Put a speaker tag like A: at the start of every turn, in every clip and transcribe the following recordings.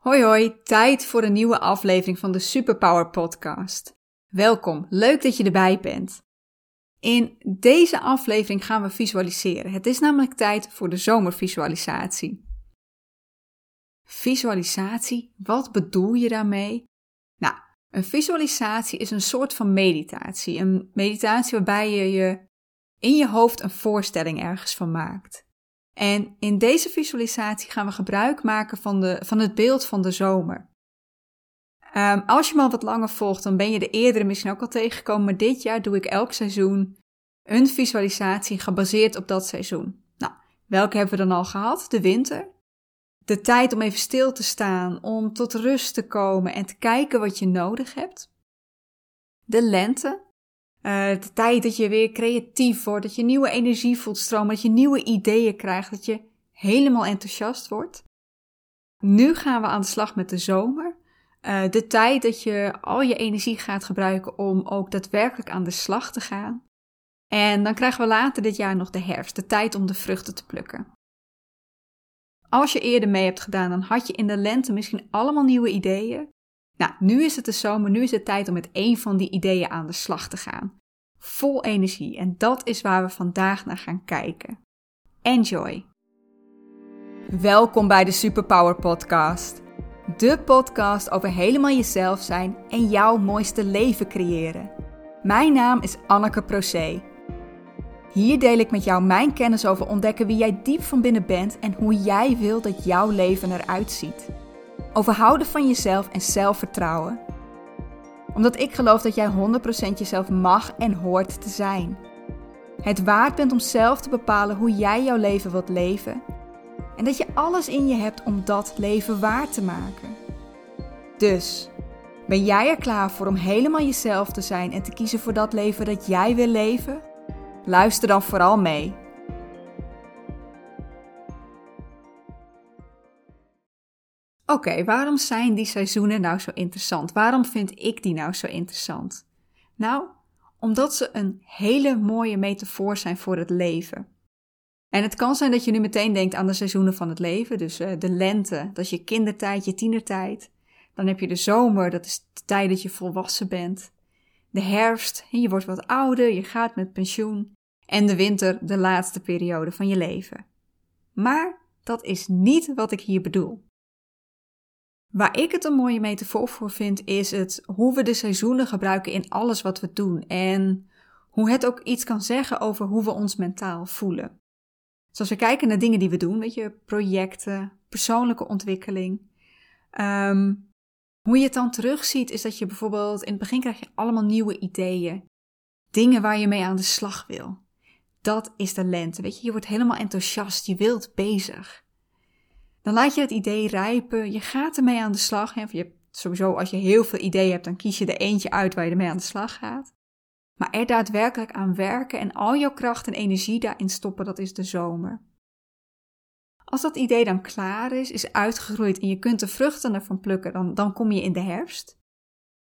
A: Hoi hoi, tijd voor een nieuwe aflevering van de Superpower Podcast. Welkom, leuk dat je erbij bent. In deze aflevering gaan we visualiseren. Het is namelijk tijd voor de zomervisualisatie. Visualisatie, wat bedoel je daarmee? Nou, een visualisatie is een soort van meditatie. Een meditatie waarbij je je in je hoofd een voorstelling ergens van maakt. En in deze visualisatie gaan we gebruik maken van, de, van het beeld van de zomer. Um, als je me al wat langer volgt, dan ben je de eerdere misschien ook al tegengekomen, maar dit jaar doe ik elk seizoen een visualisatie gebaseerd op dat seizoen. Nou, welke hebben we dan al gehad? De winter. De tijd om even stil te staan, om tot rust te komen en te kijken wat je nodig hebt. De lente. Uh, de tijd dat je weer creatief wordt, dat je nieuwe energie voelt stromen, dat je nieuwe ideeën krijgt, dat je helemaal enthousiast wordt. Nu gaan we aan de slag met de zomer. Uh, de tijd dat je al je energie gaat gebruiken om ook daadwerkelijk aan de slag te gaan. En dan krijgen we later dit jaar nog de herfst, de tijd om de vruchten te plukken. Als je eerder mee hebt gedaan, dan had je in de lente misschien allemaal nieuwe ideeën. Nou, nu is het de zomer, nu is het tijd om met één van die ideeën aan de slag te gaan. Vol energie en dat is waar we vandaag naar gaan kijken. Enjoy! Welkom bij de Superpower Podcast. De podcast over helemaal jezelf zijn en jouw mooiste leven creëren. Mijn naam is Anneke Procé. Hier deel ik met jou mijn kennis over ontdekken wie jij diep van binnen bent en hoe jij wil dat jouw leven eruit ziet. Over houden van jezelf en zelfvertrouwen. Omdat ik geloof dat jij 100% jezelf mag en hoort te zijn. Het waard bent om zelf te bepalen hoe jij jouw leven wilt leven. En dat je alles in je hebt om dat leven waar te maken. Dus, ben jij er klaar voor om helemaal jezelf te zijn en te kiezen voor dat leven dat jij wil leven? Luister dan vooral mee. Oké, waarom zijn die seizoenen nou zo interessant? Waarom vind ik die nou zo interessant? Nou, omdat ze een hele mooie metafoor zijn voor het leven. En het kan zijn dat je nu meteen denkt aan de seizoenen van het leven. Dus uh, de lente, dat is je kindertijd, je tienertijd. Dan heb je de zomer, dat is de tijd dat je volwassen bent. De herfst, je wordt wat ouder, je gaat met pensioen. En de winter, de laatste periode van je leven. Maar dat is niet wat ik hier bedoel. Waar ik het een mooie metafoor voor vind, is het hoe we de seizoenen gebruiken in alles wat we doen. En hoe het ook iets kan zeggen over hoe we ons mentaal voelen. Zoals we kijken naar dingen die we doen, weet je, projecten, persoonlijke ontwikkeling. Um, hoe je het dan terugziet, is dat je bijvoorbeeld in het begin krijg je allemaal nieuwe ideeën. Dingen waar je mee aan de slag wil. Dat is de lente. Weet je, je wordt helemaal enthousiast, je wilt bezig. Dan laat je het idee rijpen, je gaat ermee aan de slag. Hè? Je, sowieso, als je heel veel ideeën hebt, dan kies je er eentje uit waar je ermee aan de slag gaat. Maar er daadwerkelijk aan werken en al jouw kracht en energie daarin stoppen, dat is de zomer. Als dat idee dan klaar is, is uitgegroeid en je kunt de vruchten ervan plukken, dan, dan kom je in de herfst.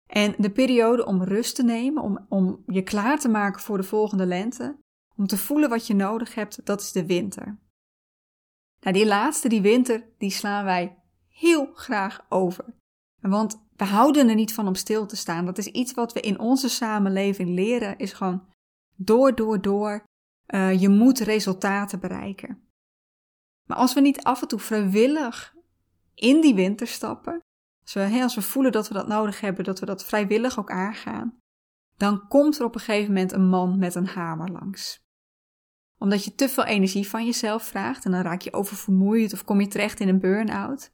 A: En de periode om rust te nemen, om, om je klaar te maken voor de volgende lente, om te voelen wat je nodig hebt, dat is de winter. Nou, die laatste, die winter, die slaan wij heel graag over. Want we houden er niet van om stil te staan. Dat is iets wat we in onze samenleving leren, is gewoon door, door, door. Uh, je moet resultaten bereiken. Maar als we niet af en toe vrijwillig in die winter stappen, als we, als we voelen dat we dat nodig hebben, dat we dat vrijwillig ook aangaan, dan komt er op een gegeven moment een man met een hamer langs. Omdat je te veel energie van jezelf vraagt en dan raak je oververmoeid of kom je terecht in een burn-out.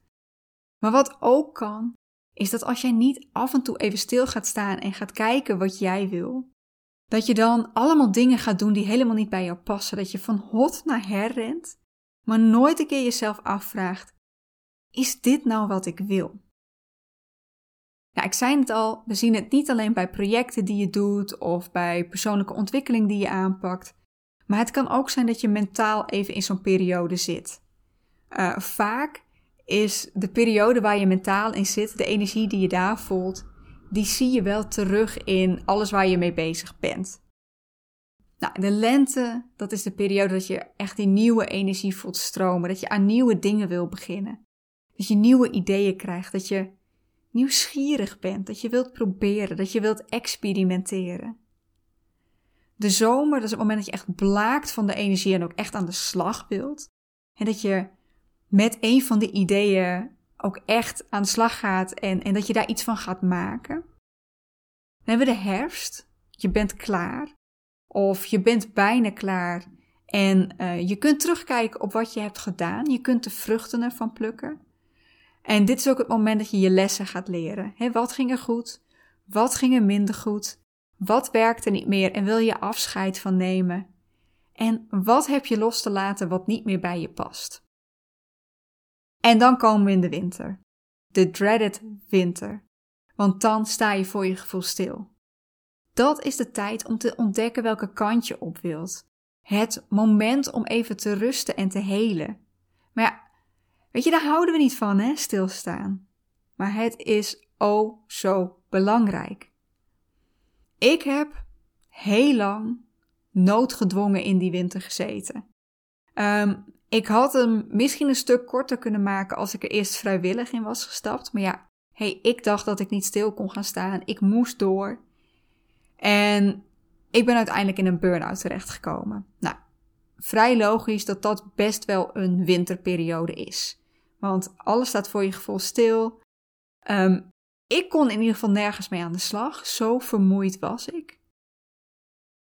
A: Maar wat ook kan, is dat als jij niet af en toe even stil gaat staan en gaat kijken wat jij wil, dat je dan allemaal dingen gaat doen die helemaal niet bij jou passen, dat je van hot naar her rent maar nooit een keer jezelf afvraagt: is dit nou wat ik wil? Nou, ik zei het al, we zien het niet alleen bij projecten die je doet of bij persoonlijke ontwikkeling die je aanpakt, maar het kan ook zijn dat je mentaal even in zo'n periode zit. Uh, vaak is de periode waar je mentaal in zit, de energie die je daar voelt, die zie je wel terug in alles waar je mee bezig bent. Nou, de lente, dat is de periode dat je echt die nieuwe energie voelt stromen, dat je aan nieuwe dingen wil beginnen. Dat je nieuwe ideeën krijgt, dat je nieuwsgierig bent, dat je wilt proberen, dat je wilt experimenteren. De zomer, dat is het moment dat je echt blaakt van de energie en ook echt aan de slag wilt. En dat je met een van de ideeën ook echt aan de slag gaat en, en dat je daar iets van gaat maken. Dan hebben we de herfst. Je bent klaar. Of je bent bijna klaar. En uh, je kunt terugkijken op wat je hebt gedaan. Je kunt de vruchten ervan plukken. En dit is ook het moment dat je je lessen gaat leren. He, wat ging er goed? Wat ging er minder goed? Wat werkte niet meer en wil je afscheid van nemen? En wat heb je los te laten wat niet meer bij je past? En dan komen we in de winter. De dreaded winter. Want dan sta je voor je gevoel stil. Dat is de tijd om te ontdekken welke kant je op wilt. Het moment om even te rusten en te helen. Maar ja, weet je, daar houden we niet van, hè, stilstaan. Maar het is oh zo belangrijk. Ik heb heel lang noodgedwongen in die winter gezeten. Um, ik had hem misschien een stuk korter kunnen maken als ik er eerst vrijwillig in was gestapt. Maar ja, hey, ik dacht dat ik niet stil kon gaan staan. Ik moest door. En ik ben uiteindelijk in een burn-out terechtgekomen. Nou, vrij logisch dat dat best wel een winterperiode is. Want alles staat voor je gevoel stil. Um, ik kon in ieder geval nergens mee aan de slag. Zo vermoeid was ik.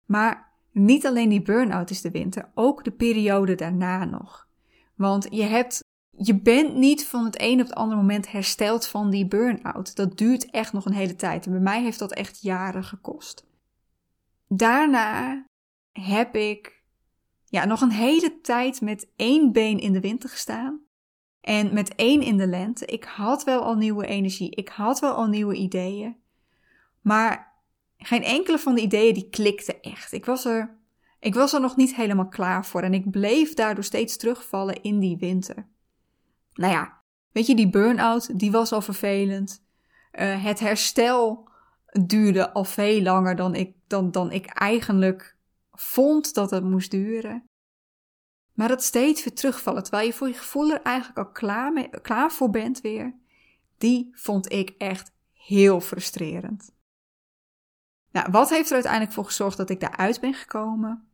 A: Maar niet alleen die burn-out is de winter, ook de periode daarna nog. Want je hebt, je bent niet van het een op het andere moment hersteld van die burn-out. Dat duurt echt nog een hele tijd. En bij mij heeft dat echt jaren gekost. Daarna heb ik ja, nog een hele tijd met één been in de winter gestaan. En met één in de lente. Ik had wel al nieuwe energie. Ik had wel al nieuwe ideeën. Maar geen enkele van de ideeën die klikte echt. Ik was er, ik was er nog niet helemaal klaar voor. En ik bleef daardoor steeds terugvallen in die winter. Nou ja, weet je, die burn-out, die was al vervelend. Uh, het herstel duurde al veel langer dan ik, dan, dan ik eigenlijk vond dat het moest duren. Maar dat steeds weer terugvallen, terwijl je voor je gevoel er eigenlijk al klaar, mee, klaar voor bent weer, die vond ik echt heel frustrerend. Nou, wat heeft er uiteindelijk voor gezorgd dat ik daaruit ben gekomen?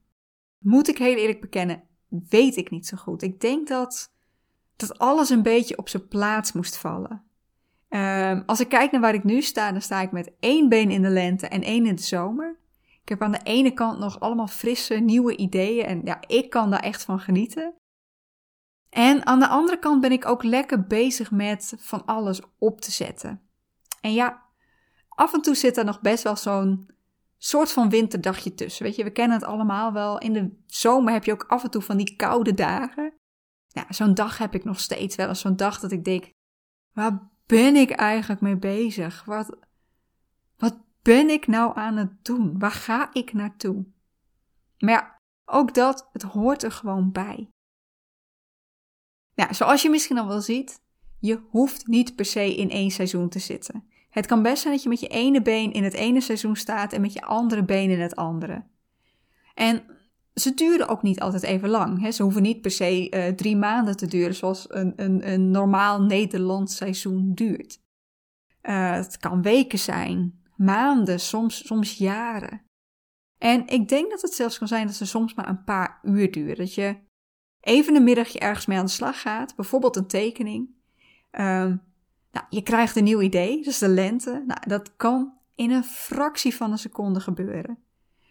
A: Moet ik heel eerlijk bekennen, weet ik niet zo goed. Ik denk dat, dat alles een beetje op zijn plaats moest vallen. Um, als ik kijk naar waar ik nu sta, dan sta ik met één been in de lente en één in de zomer. Ik heb aan de ene kant nog allemaal frisse, nieuwe ideeën en ja, ik kan daar echt van genieten. En aan de andere kant ben ik ook lekker bezig met van alles op te zetten. En ja, af en toe zit er nog best wel zo'n soort van winterdagje tussen. Weet je, we kennen het allemaal wel. In de zomer heb je ook af en toe van die koude dagen. Ja, zo'n dag heb ik nog steeds wel eens. Zo'n dag dat ik denk, waar ben ik eigenlijk mee bezig? Wat ben ik nou aan het doen? Waar ga ik naartoe? Maar ja, ook dat, het hoort er gewoon bij. Ja, zoals je misschien al wel ziet, je hoeft niet per se in één seizoen te zitten. Het kan best zijn dat je met je ene been in het ene seizoen staat en met je andere been in het andere. En ze duren ook niet altijd even lang. Hè? Ze hoeven niet per se uh, drie maanden te duren, zoals een, een, een normaal Nederlands seizoen duurt. Uh, het kan weken zijn, maanden, soms, soms jaren. En ik denk dat het zelfs kan zijn dat ze soms maar een paar uur duren. Dat je even een middagje ergens mee aan de slag gaat, bijvoorbeeld een tekening. Um, nou, je krijgt een nieuw idee, dus de lente. Nou, dat kan in een fractie van een seconde gebeuren.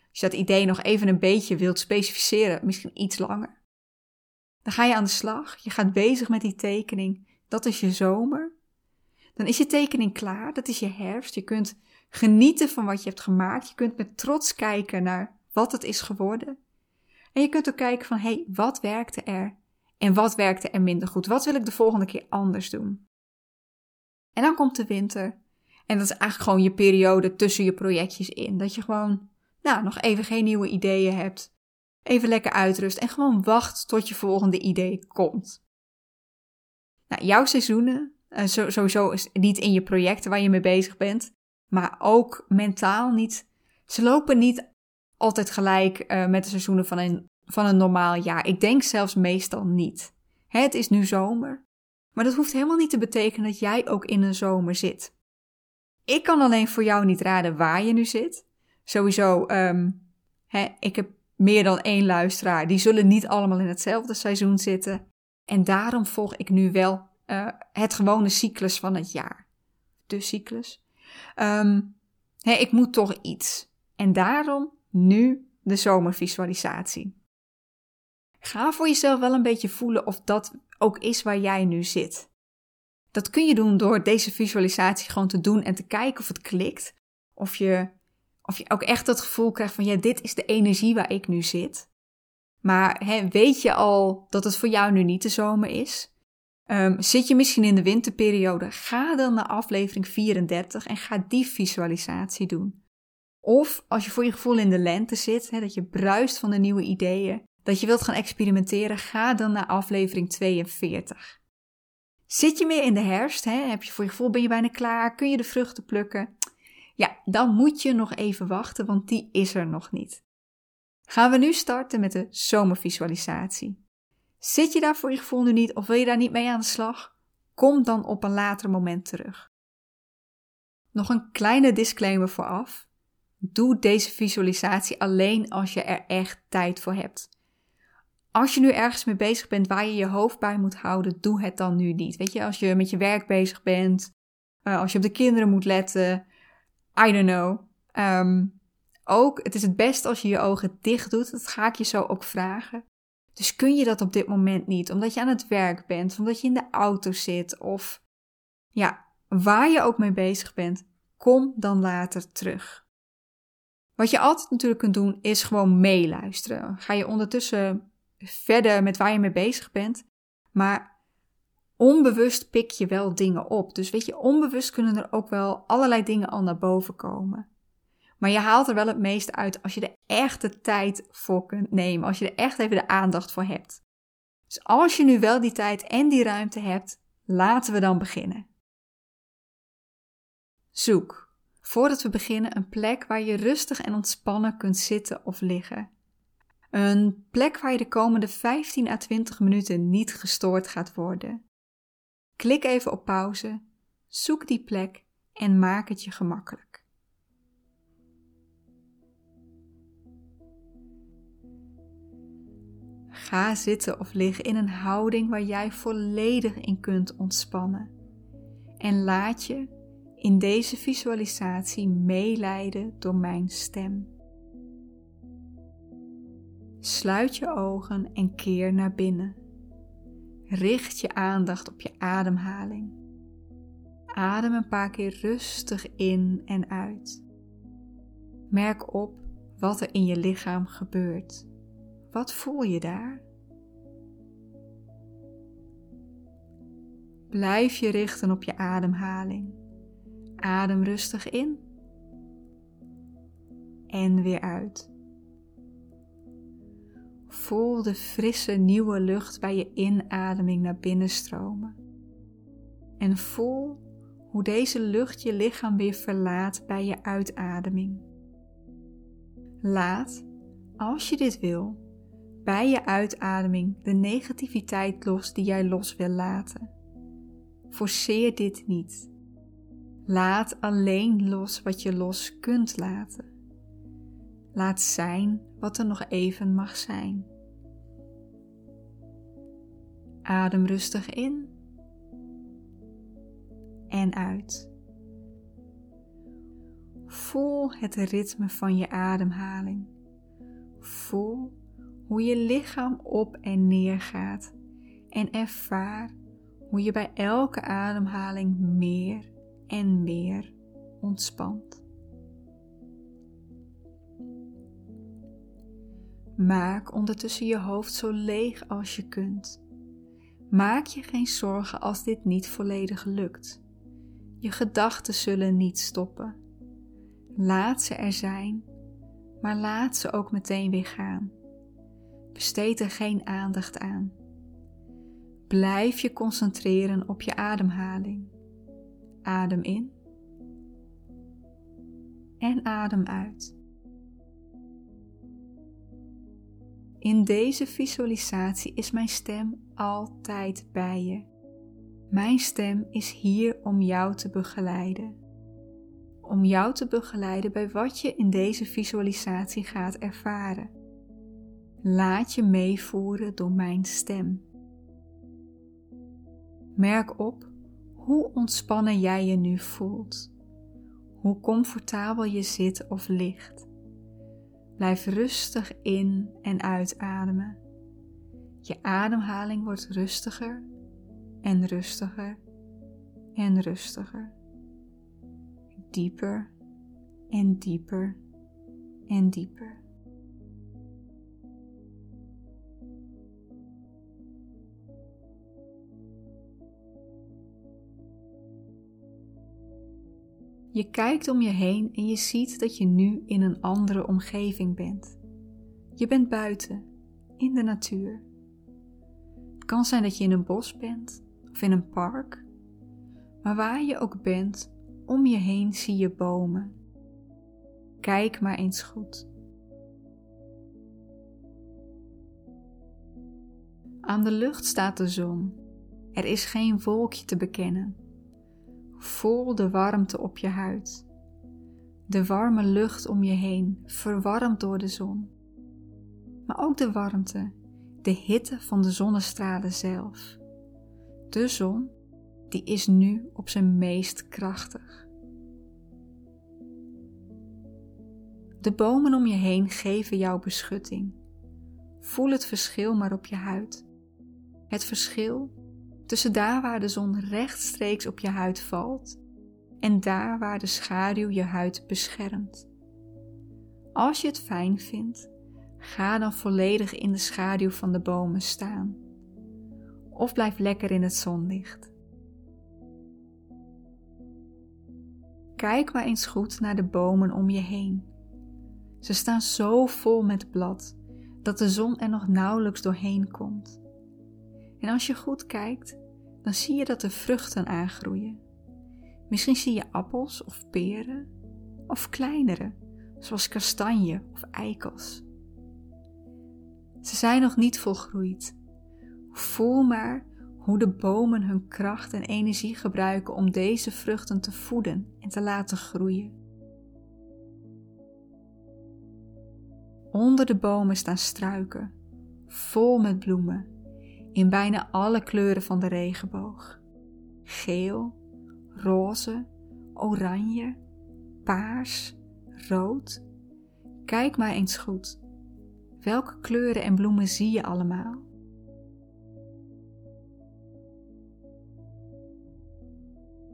A: Als je dat idee nog even een beetje wilt specificeren, misschien iets langer. Dan ga je aan de slag, je gaat bezig met die tekening. Dat is je zomer. Dan is je tekening klaar, dat is je herfst. Je kunt genieten van wat je hebt gemaakt. Je kunt met trots kijken naar wat het is geworden. En je kunt ook kijken van, hé, hey, wat werkte er? En wat werkte er minder goed? Wat wil ik de volgende keer anders doen? En dan komt de winter. En dat is eigenlijk gewoon je periode tussen je projectjes in. Dat je gewoon, nou, nog even geen nieuwe ideeën hebt. Even lekker uitrust en gewoon wacht tot je volgende idee komt. Nou, jouw seizoenen, uh, sowieso niet in je projecten waar je mee bezig bent, maar ook mentaal niet. Ze lopen niet altijd gelijk uh, met de seizoenen van een, van een normaal jaar. Ik denk zelfs meestal niet. Het is nu zomer. Maar dat hoeft helemaal niet te betekenen dat jij ook in een zomer zit. Ik kan alleen voor jou niet raden waar je nu zit. Sowieso, um, hè, ik heb meer dan één luisteraar. Die zullen niet allemaal in hetzelfde seizoen zitten. En daarom volg ik nu wel uh, het gewone cyclus van het jaar. De cyclus. Um, hè, ik moet toch iets. En daarom nu de zomervisualisatie. Ga voor jezelf wel een beetje voelen of dat ook is waar jij nu zit. Dat kun je doen door deze visualisatie gewoon te doen en te kijken of het klikt. Of je, of je ook echt het gevoel krijgt van ja, dit is de energie waar ik nu zit. Maar weet je al dat het voor jou nu niet de zomer is? Um, zit je misschien in de winterperiode? Ga dan naar aflevering 34 en ga die visualisatie doen. Of als je voor je gevoel in de lente zit, dat je bruist van de nieuwe ideeën, dat je wilt gaan experimenteren, ga dan naar aflevering 42. Zit je meer in de herfst, heb je voor je gevoel, ben je bijna klaar, kun je de vruchten plukken? Ja, dan moet je nog even wachten, want die is er nog niet. Gaan we nu starten met de zomervisualisatie. Zit je daar voor je gevoel nu niet of wil je daar niet mee aan de slag? Kom dan op een later moment terug. Nog een kleine disclaimer vooraf. Doe deze visualisatie alleen als je er echt tijd voor hebt. Als je nu ergens mee bezig bent waar je je hoofd bij moet houden, doe het dan nu niet. Weet je, als je met je werk bezig bent, uh, als je op de kinderen moet letten, I don't know. Um, ook, het is het best als je je ogen dicht doet. Dat ga ik je zo ook vragen. Dus kun je dat op dit moment niet, omdat je aan het werk bent, omdat je in de auto zit of ja, waar je ook mee bezig bent, kom dan later terug. Wat je altijd natuurlijk kunt doen, is gewoon meeluisteren. Ga je ondertussen verder met waar je mee bezig bent, maar onbewust pik je wel dingen op. Dus weet je, onbewust kunnen er ook wel allerlei dingen al naar boven komen. Maar je haalt er wel het meeste uit als je er echt de tijd voor kunt nemen, als je er echt even de aandacht voor hebt. Dus als je nu wel die tijd en die ruimte hebt, laten we dan beginnen. Zoek voordat we beginnen een plek waar je rustig en ontspannen kunt zitten of liggen. Een plek waar je de komende 15 à 20 minuten niet gestoord gaat worden. Klik even op pauze, zoek die plek en maak het je gemakkelijk. Ga zitten of liggen in een houding waar jij volledig in kunt ontspannen. En laat je in deze visualisatie meeleiden door mijn stem. Sluit je ogen en keer naar binnen. Richt je aandacht op je ademhaling. Adem een paar keer rustig in en uit. Merk op wat er in je lichaam gebeurt. Wat voel je daar? Blijf je richten op je ademhaling. Adem rustig in en weer uit. Voel de frisse nieuwe lucht bij je inademing naar binnen stromen. En voel hoe deze lucht je lichaam weer verlaat bij je uitademing. Laat, als je dit wil, bij je uitademing de negativiteit los die jij los wil laten. Forceer dit niet. Laat alleen los wat je los kunt laten. Laat zijn wat er nog even mag zijn. Adem rustig in en uit. Voel het ritme van je ademhaling. Voel hoe je lichaam op en neer gaat en ervaar hoe je bij elke ademhaling meer en meer ontspant. Maak ondertussen je hoofd zo leeg als je kunt. Maak je geen zorgen als dit niet volledig lukt. Je gedachten zullen niet stoppen. Laat ze er zijn, maar laat ze ook meteen weer gaan. Besteed er geen aandacht aan. Blijf je concentreren op je ademhaling. Adem in en adem uit. In deze visualisatie is mijn stem altijd bij je. Mijn stem is hier om jou te begeleiden. Om jou te begeleiden bij wat je in deze visualisatie gaat ervaren. Laat je meevoeren door mijn stem. Merk op hoe ontspannen jij je nu voelt. Hoe comfortabel je zit of ligt. Blijf rustig in en uitademen. Je ademhaling wordt rustiger en rustiger en rustiger. Dieper en dieper en dieper. Je kijkt om je heen en je ziet dat je nu in een andere omgeving bent. Je bent buiten, in de natuur. Het kan zijn dat je in een bos bent of in een park, maar waar je ook bent, om je heen zie je bomen. Kijk maar eens goed. Aan de lucht staat de zon. Er is geen wolkje te bekennen. Voel de warmte op je huid. De warme lucht om je heen, verwarmd door de zon. Maar ook de warmte, de hitte van de zonnestralen zelf. De zon, die is nu op zijn meest krachtig. De bomen om je heen geven jou beschutting. Voel het verschil maar op je huid. Het verschil tussen daar waar de zon rechtstreeks op je huid valt en daar waar de schaduw je huid beschermt. Als je het fijn vindt, ga dan volledig in de schaduw van de bomen staan. Of blijf lekker in het zonlicht. Kijk maar eens goed naar de bomen om je heen. Ze staan zo vol met blad dat de zon er nog nauwelijks doorheen komt. En als je goed kijkt, dan zie je dat er vruchten aangroeien. Misschien zie je appels of peren, of kleinere, zoals kastanje of eikels. Ze zijn nog niet volgroeid. Voel maar hoe de bomen hun kracht en energie gebruiken om deze vruchten te voeden en te laten groeien. Onder de bomen staan struiken, vol met bloemen in bijna alle kleuren van de regenboog. Geel, roze, oranje, paars, rood. Kijk maar eens goed. Welke kleuren en bloemen zie je allemaal?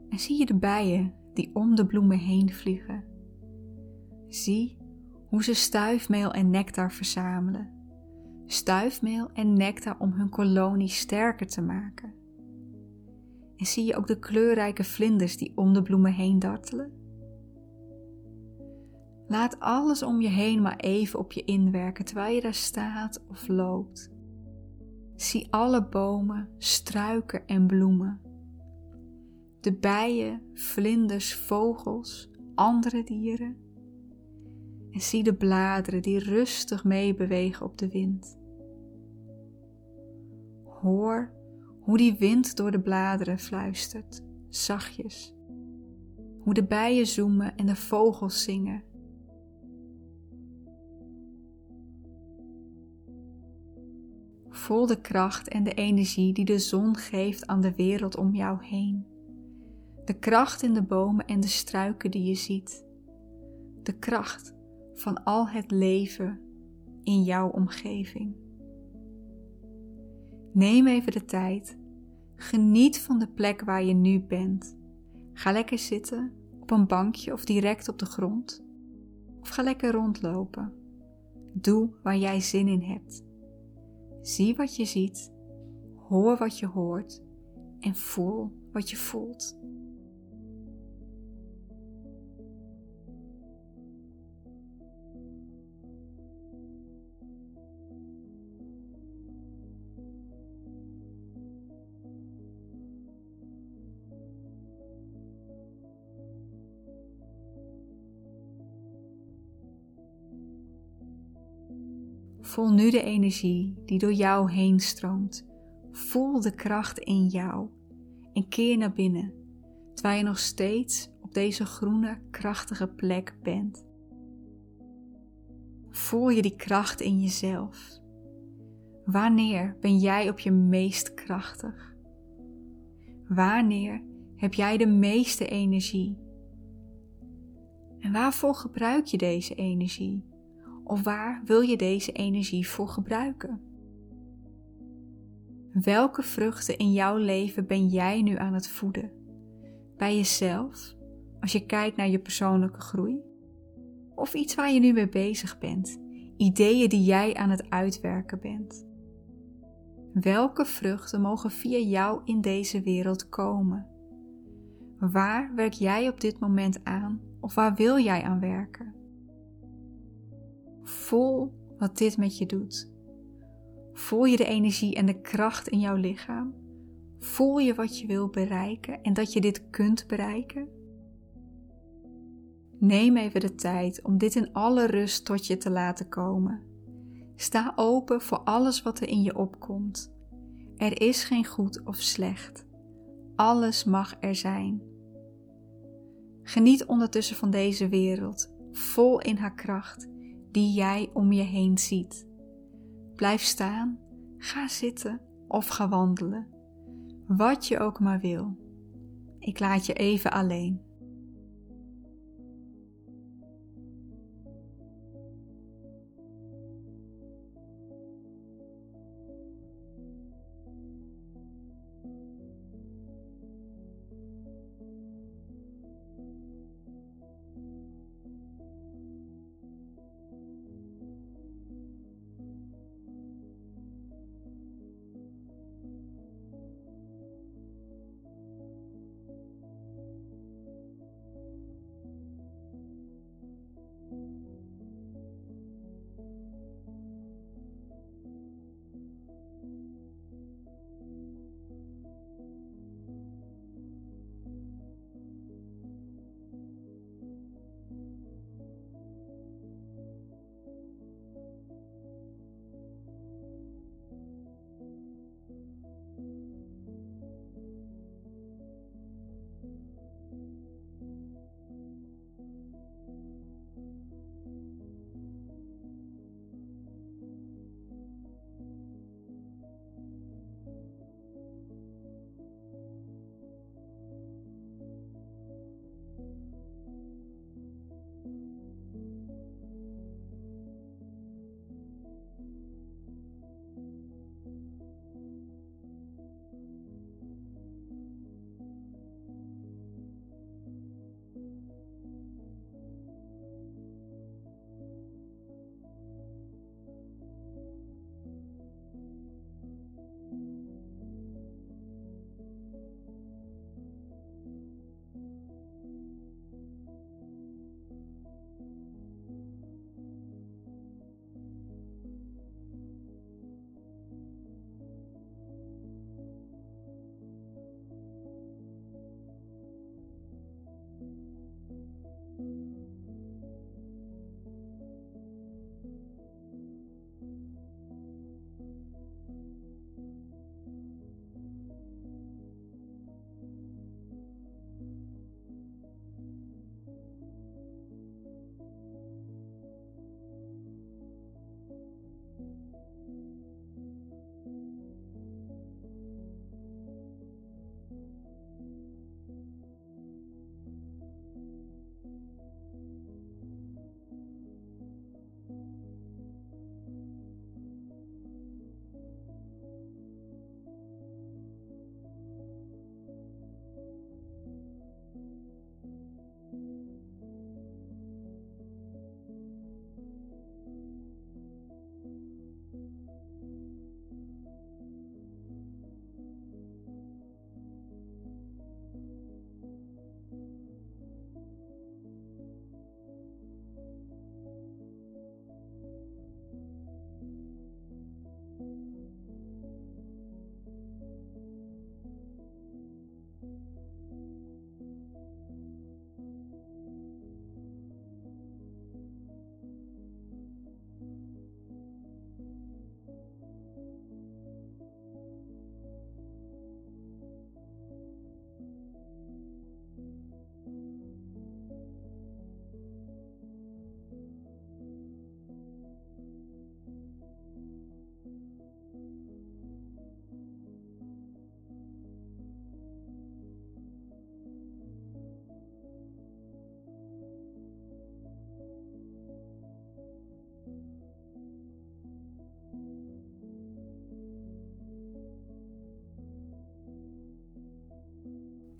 A: En zie je de bijen die om de bloemen heen vliegen? Zie hoe ze stuifmeel en nectar verzamelen stuifmeel en nectar om hun kolonie sterker te maken. En zie je ook de kleurrijke vlinders die om de bloemen heen dartelen? Laat alles om je heen maar even op je inwerken terwijl je daar staat of loopt. Zie alle bomen, struiken en bloemen. De bijen, vlinders, vogels, andere dieren. En zie de bladeren die rustig meebewegen op de wind. Hoor hoe die wind door de bladeren fluistert, zachtjes. Hoe de bijen zoemen en de vogels zingen. Voel de kracht en de energie die de zon geeft aan de wereld om jou heen. De kracht in de bomen en de struiken die je ziet. De kracht van al het leven in jouw omgeving. Neem even de tijd. Geniet van de plek waar je nu bent. Ga lekker zitten op een bankje of direct op de grond. Of ga lekker rondlopen. Doe waar jij zin in hebt. Zie wat je ziet, hoor wat je hoort en voel wat je voelt. Voel nu de energie die door jou heen stroomt. Voel de kracht in jou en keer naar binnen, terwijl je nog steeds op deze groene, krachtige plek bent. Voel je die kracht in jezelf? Wanneer ben jij op je meest krachtig? Wanneer heb jij de meeste energie? En waarvoor gebruik je deze energie? Of waar wil je deze energie voor gebruiken? Welke vruchten in jouw leven ben jij nu aan het voeden? Bij jezelf, als je kijkt naar je persoonlijke groei? Of iets waar je nu mee bezig bent, ideeën die jij aan het uitwerken bent? Welke vruchten mogen via jou in deze wereld komen? Waar werk jij op dit moment aan of waar wil jij aan werken? Voel wat dit met je doet. Voel je de energie en de kracht in jouw lichaam? Voel je wat je wil bereiken en dat je dit kunt bereiken? Neem even de tijd om dit in alle rust tot je te laten komen. Sta open voor alles wat er in je opkomt. Er is geen goed of slecht. Alles mag er zijn. Geniet ondertussen van deze wereld, vol in haar kracht, die jij om je heen ziet. Blijf staan, ga zitten of ga wandelen. Wat je ook maar wil. Ik laat je even alleen.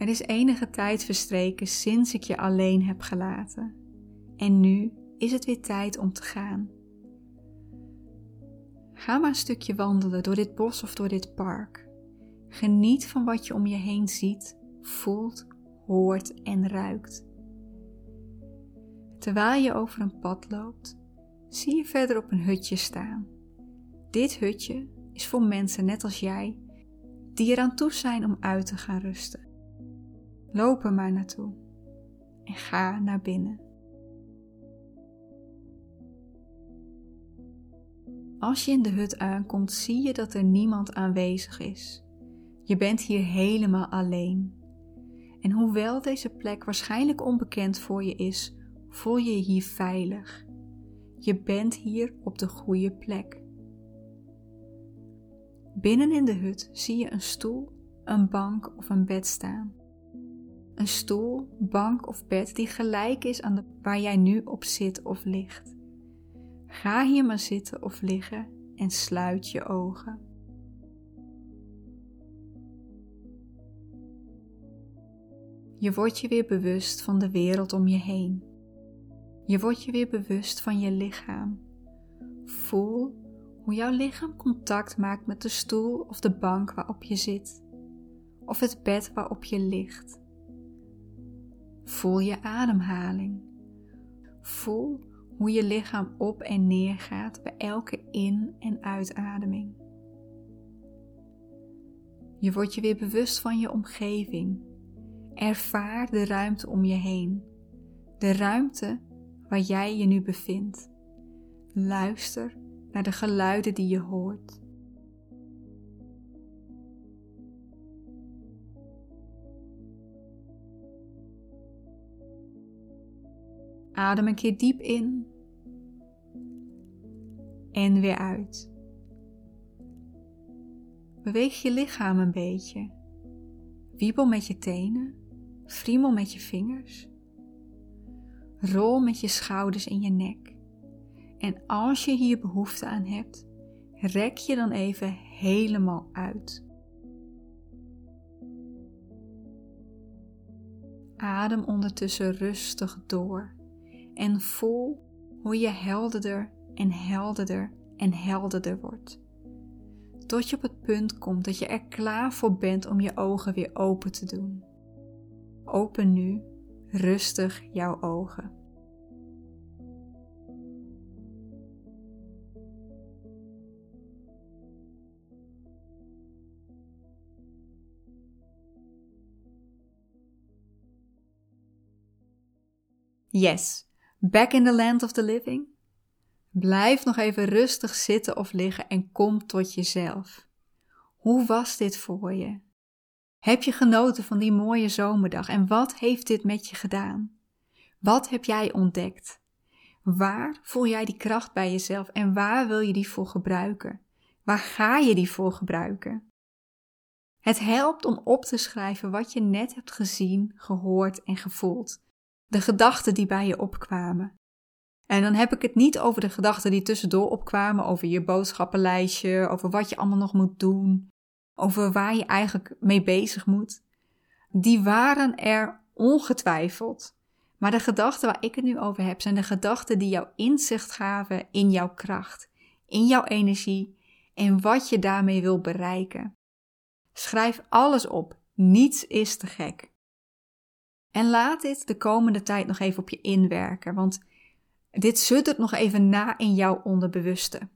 A: Er is enige tijd verstreken sinds ik je alleen heb gelaten. En nu is het weer tijd om te gaan. Ga maar een stukje wandelen door dit bos of door dit park. Geniet van wat je om je heen ziet, voelt, hoort en ruikt. Terwijl je over een pad loopt, zie je verder op een hutje staan. Dit hutje is voor mensen net als jij, die eraan toe zijn om uit te gaan rusten. Loop er maar naartoe en ga naar binnen. Als je in de hut aankomt, zie je dat er niemand aanwezig is. Je bent hier helemaal alleen. En hoewel deze plek waarschijnlijk onbekend voor je is, voel je je hier veilig. Je bent hier op de goede plek. Binnen in de hut zie je een stoel, een bank of een bed staan. Een stoel, bank of bed die gelijk is aan de waar jij nu op zit of ligt. Ga hier maar zitten of liggen en sluit je ogen. Je wordt je weer bewust van de wereld om je heen. Je wordt je weer bewust van je lichaam. Voel hoe jouw lichaam contact maakt met de stoel of de bank waarop je zit, of het bed waarop je ligt. Voel je ademhaling. Voel hoe je lichaam op en neer gaat bij elke in- en uitademing. Je wordt je weer bewust van je omgeving. Ervaar de ruimte om je heen. De ruimte waar jij je nu bevindt. Luister naar de geluiden die je hoort. Adem een keer diep in en weer uit. Beweeg je lichaam een beetje. Wiebel met je tenen, friemel met je vingers. Rol met je schouders en je nek. En als je hier behoefte aan hebt, rek je dan even helemaal uit. Adem ondertussen rustig door en voel hoe je helderder en helderder en helderder wordt. Tot je op het punt komt dat je er klaar voor bent om je ogen weer open te doen. Open nu rustig jouw ogen. Yes, back in the land of the living? Blijf nog even rustig zitten of liggen en kom tot jezelf. Hoe was dit voor je? Heb je genoten van die mooie zomerdag en wat heeft dit met je gedaan? Wat heb jij ontdekt? Waar voel jij die kracht bij jezelf en waar wil je die voor gebruiken? Waar ga je die voor gebruiken? Het helpt om op te schrijven wat je net hebt gezien, gehoord en gevoeld. De gedachten die bij je opkwamen. En dan heb ik het niet over de gedachten die tussendoor opkwamen, over je boodschappenlijstje, over wat je allemaal nog moet doen, over waar je eigenlijk mee bezig moet. Die waren er ongetwijfeld. Maar de gedachten waar ik het nu over heb, zijn de gedachten die jou inzicht gaven in jouw kracht, in jouw energie en wat je daarmee wil bereiken. Schrijf alles op. Niets is te gek. En laat dit de komende tijd nog even op je inwerken, want dit suddert nog even na in jouw onderbewuste.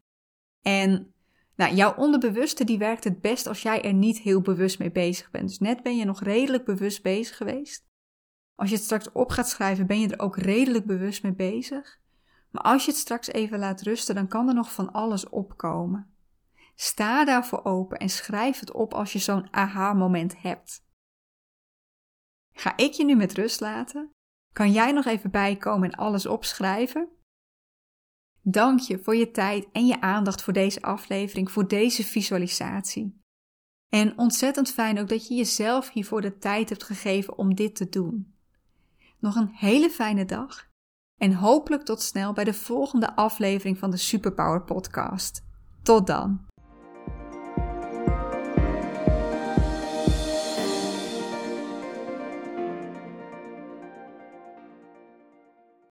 A: En nou, jouw onderbewuste die werkt het best als jij er niet heel bewust mee bezig bent. Dus net ben je nog redelijk bewust bezig geweest. Als je het straks op gaat schrijven, ben je er ook redelijk bewust mee bezig. Maar als je het straks even laat rusten, dan kan er nog van alles opkomen. Sta daarvoor open en schrijf het op als je zo'n aha-moment hebt. Ga ik je nu met rust laten? Kan jij nog even bijkomen en alles opschrijven? Dank je voor je tijd en je aandacht voor deze aflevering, voor deze visualisatie. En ontzettend fijn ook dat je jezelf hiervoor de tijd hebt gegeven om dit te doen. Nog een hele fijne dag en hopelijk tot snel bij de volgende aflevering van de Superpower Podcast. Tot dan!